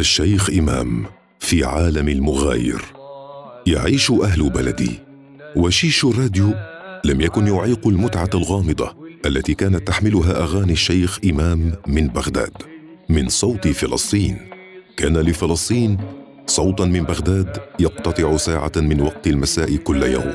الشيخ إمام في عالم المغاير. يعيش أهل بلدي. وشيش الراديو لم يكن يعيق المتعة الغامضة التي كانت تحملها أغاني الشيخ إمام من بغداد. من صوت فلسطين. كان لفلسطين صوتا من بغداد يقتطع ساعة من وقت المساء كل يوم.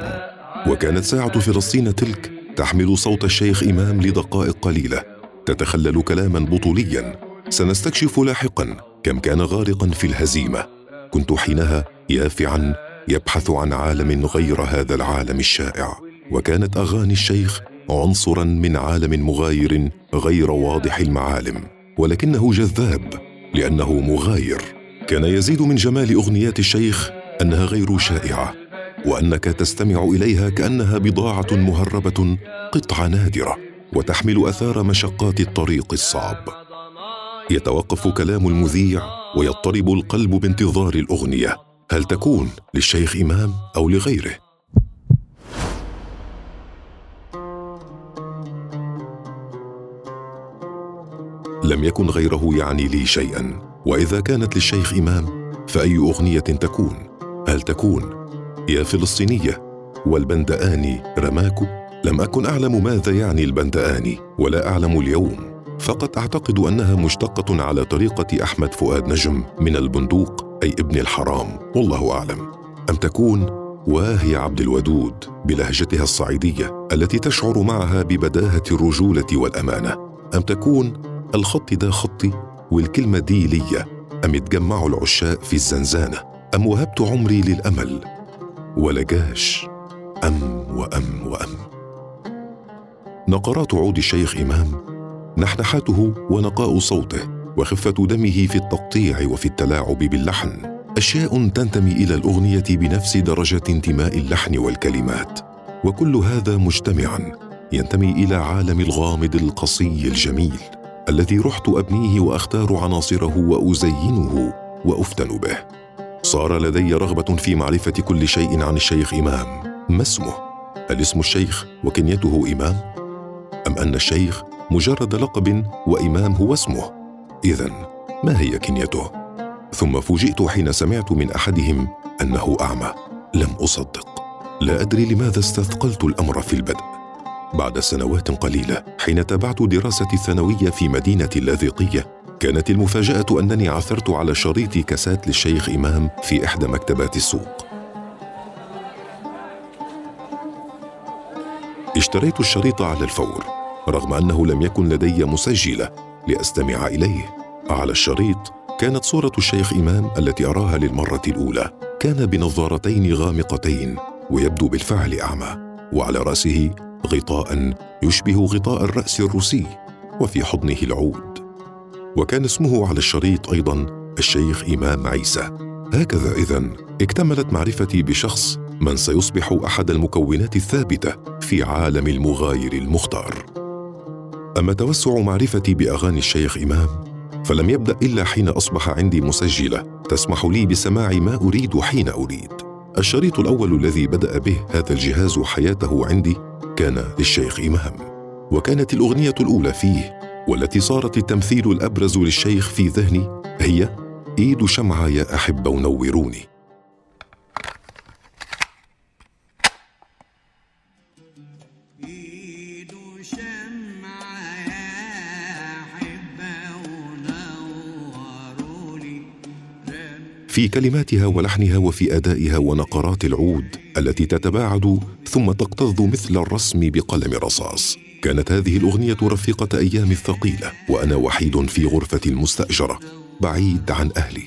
وكانت ساعة فلسطين تلك تحمل صوت الشيخ إمام لدقائق قليلة. تتخلل كلاما بطوليا. سنستكشف لاحقا كم كان غارقا في الهزيمة. كنت حينها يافعا يبحث عن عالم غير هذا العالم الشائع. وكانت أغاني الشيخ عنصرا من عالم مغاير غير واضح المعالم. ولكنه جذاب لأنه مغاير. كان يزيد من جمال أغنيات الشيخ أنها غير شائعة وأنك تستمع إليها كأنها بضاعة مهربة قطعه نادرة وتحمل أثار مشقات الطريق الصعب. يتوقف كلام المذيع ويضطرب القلب بانتظار الأغنية. هل تكون للشيخ إمام أو لغيره؟ لم يكن غيره يعني لي شيئا. وإذا كانت للشيخ إمام فأي أغنية تكون؟ هل تكون يا فلسطينية والبندآني رماكو؟ لم أكن أعلم ماذا يعني البندآني ولا أعلم اليوم. فقط أعتقد أنها مشتقة على طريقة أحمد فؤاد نجم من البندوق أي ابن الحرام والله أعلم. أم تكون؟ واهي عبد الودود بلهجتها الصعيدية التي تشعر معها ببداهة الرجولة والأمانة. أم تكون؟ الخط ده خطي والكلمة دي لي أم اتجمعوا العشاق في الزنزانة. أم وهبت عمري للأمل. ولجاش. أم وأم وأم. نقرات عود الشيخ إمام نحنحاته ونقاء صوته وخفة دمه في التقطيع وفي التلاعب باللحن. أشياء تنتمي إلى الأغنية بنفس درجة انتماء اللحن والكلمات. وكل هذا مجتمعا ينتمي إلى عالم الغامض القصي الجميل الذي رحت أبنيه وأختار عناصره وأزينه وأفتن به. صار لدي رغبة في معرفة كل شيء عن الشيخ إمام. ما اسمه؟ هل اسم الشيخ وكنيته إمام؟ أم أن الشيخ مجرد لقب وإمام هو اسمه. اذا ما هي كنيته؟ ثم فوجئت حين سمعت من أحدهم أنه أعمى. لم أصدق. لا أدري لماذا استثقلت الأمر في البدء. بعد سنوات قليلة حين تابعت دراستي الثانوية في مدينة اللاذقية كانت المفاجأة أنني عثرت على شريط كاسات للشيخ إمام في إحدى مكتبات السوق. اشتريت الشريط على الفور. رغم أنه لم يكن لدي مسجلة لأستمع إليه. على الشريط كانت صورة الشيخ إمام التي أراها للمرة الأولى. كان بنظارتين غامقتين ويبدو بالفعل أعمى وعلى رأسه غطاء يشبه غطاء الرأس الروسي وفي حضنه العود. وكان اسمه على الشريط أيضا الشيخ إمام عيسى. هكذا اذا اكتملت معرفتي بشخص من سيصبح أحد المكونات الثابتة في عالم المغاير المختار. أما توسع معرفتي بأغاني الشيخ إمام فلم يبدأ إلا حين أصبح عندي مسجلة تسمح لي بسماع ما أريد حين أريد. الشريط الأول الذي بدأ به هذا الجهاز حياته عندي كان للشيخ إمام وكانت الأغنية الأولى فيه والتي صارت التمثيل الأبرز للشيخ في ذهني هي إيد شمعة يا احبه ونوروني في كلماتها ولحنها وفي أدائها ونقرات العود التي تتباعد ثم تكتظ مثل الرسم بقلم رصاص. كانت هذه الأغنية رفيقة ايامي الثقيلة وأنا وحيد في غرفة المستاجره بعيد عن أهلي.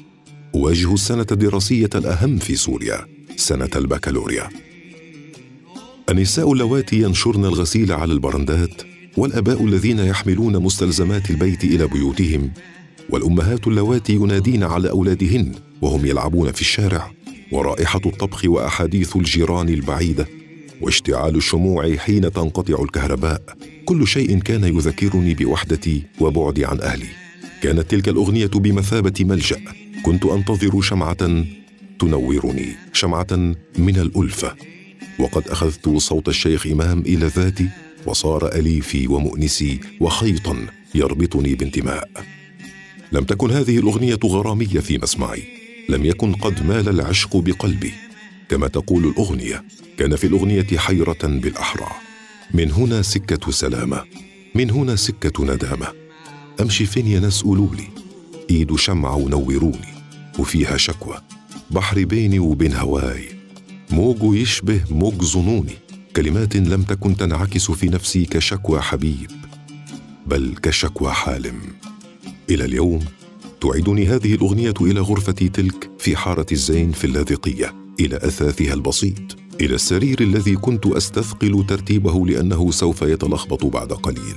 أواجه السنة الدراسية الأهم في سوريا سنة البكالوريا. النساء اللواتي ينشرن الغسيل على البرندات والآباء الذين يحملون مستلزمات البيت إلى بيوتهم والأمهات اللواتي ينادين على أولادهن. وهم يلعبون في الشارع ورائحة الطبخ وأحاديث الجيران البعيدة واشتعال الشموع حين تنقطع الكهرباء. كل شيء كان يذكرني بوحدتي وبعدي عن أهلي. كانت تلك الأغنية بمثابة ملجأ. كنت أنتظر شمعة تنورني شمعة من الألفة. وقد أخذت صوت الشيخ إمام إلى ذاتي وصار أليفي ومؤنسي وخيطا يربطني بانتماء. لم تكن هذه الأغنية غرامية في مسمعي. لم يكن قد مال العشق بقلبي. كما تقول الأغنية كان في الأغنية حيرة بالأحرى. من هنا سكة سلامة. من هنا سكة ندامة. أمشي فين يا ناس قولولي إيد شمعه ونوروني. وفيها شكوى. بحر بيني وبين هواي. موج يشبه موج ظنوني. كلمات لم تكن تنعكس في نفسي كشكوى حبيب. بل كشكوى حالم. إلى اليوم تعيدني هذه الأغنية إلى غرفتي تلك في حارة الزين في اللاذقية إلى أثاثها البسيط إلى السرير الذي كنت أستثقل ترتيبه لأنه سوف يتلخبط بعد قليل.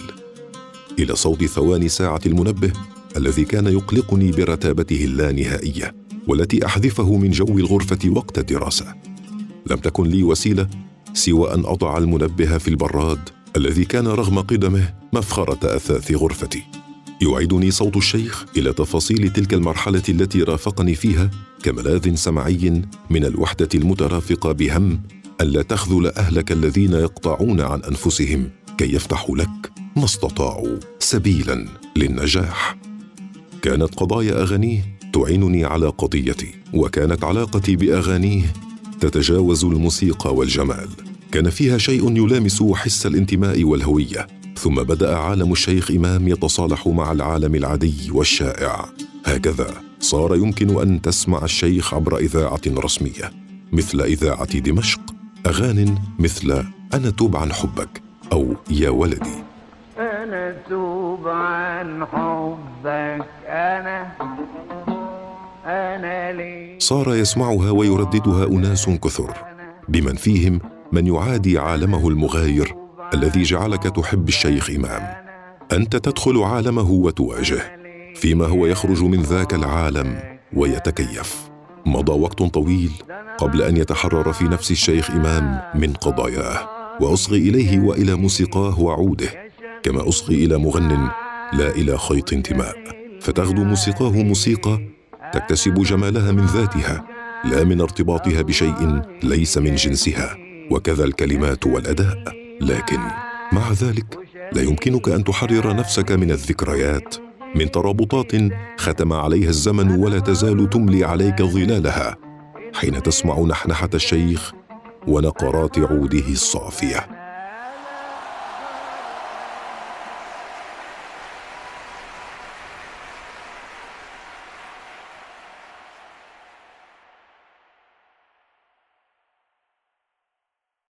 إلى صوت ثواني ساعة المنبه الذي كان يقلقني برتابته اللانهائية والتي أحذفه من جو الغرفة وقت الدراسة. لم تكن لي وسيلة سوى أن أضع المنبه في البراد الذي كان رغم قدمه مفخرة أثاث غرفتي. يعيدني صوت الشيخ إلى تفاصيل تلك المرحلة التي رافقني فيها كملاذ سمعي من الوحدة المترافقة بهم الا تخذل أهلك الذين يقطعون عن أنفسهم كي يفتحوا لك ما استطاعوا سبيلا للنجاح. كانت قضايا أغانيه تعينني على قضيتي وكانت علاقتي بأغانيه تتجاوز الموسيقى والجمال. كان فيها شيء يلامس حس الانتماء والهوية. ثم بدأ عالم الشيخ إمام يتصالح مع العالم العادي والشائع. هكذا صار يمكن أن تسمع الشيخ عبر إذاعة رسمية مثل إذاعة دمشق أغان مثل أنا توب عن حبك أو يا ولدي. أنا توب عن حبك أنا أنا لي. صار يسمعها ويرددها أناس كثر بمن فيهم من يعادي عالمه المغاير الذي جعلك تحب الشيخ إمام. أنت تدخل عالمه وتواجه فيما هو يخرج من ذاك العالم ويتكيف. مضى وقت طويل قبل أن يتحرر في نفس الشيخ إمام من قضاياه. وأصغي إليه وإلى موسيقاه وعوده. كما أصغي إلى مغن لا إلى خيط انتماء. فتغدو موسيقاه موسيقى تكتسب جمالها من ذاتها لا من ارتباطها بشيء ليس من جنسها. وكذا الكلمات والأداء. لكن مع ذلك لا يمكنك أن تحرر نفسك من الذكريات من ترابطات ختم عليها الزمن ولا تزال تملي عليك ظلالها حين تسمع نحنحة الشيخ ونقرات عوده الصافية.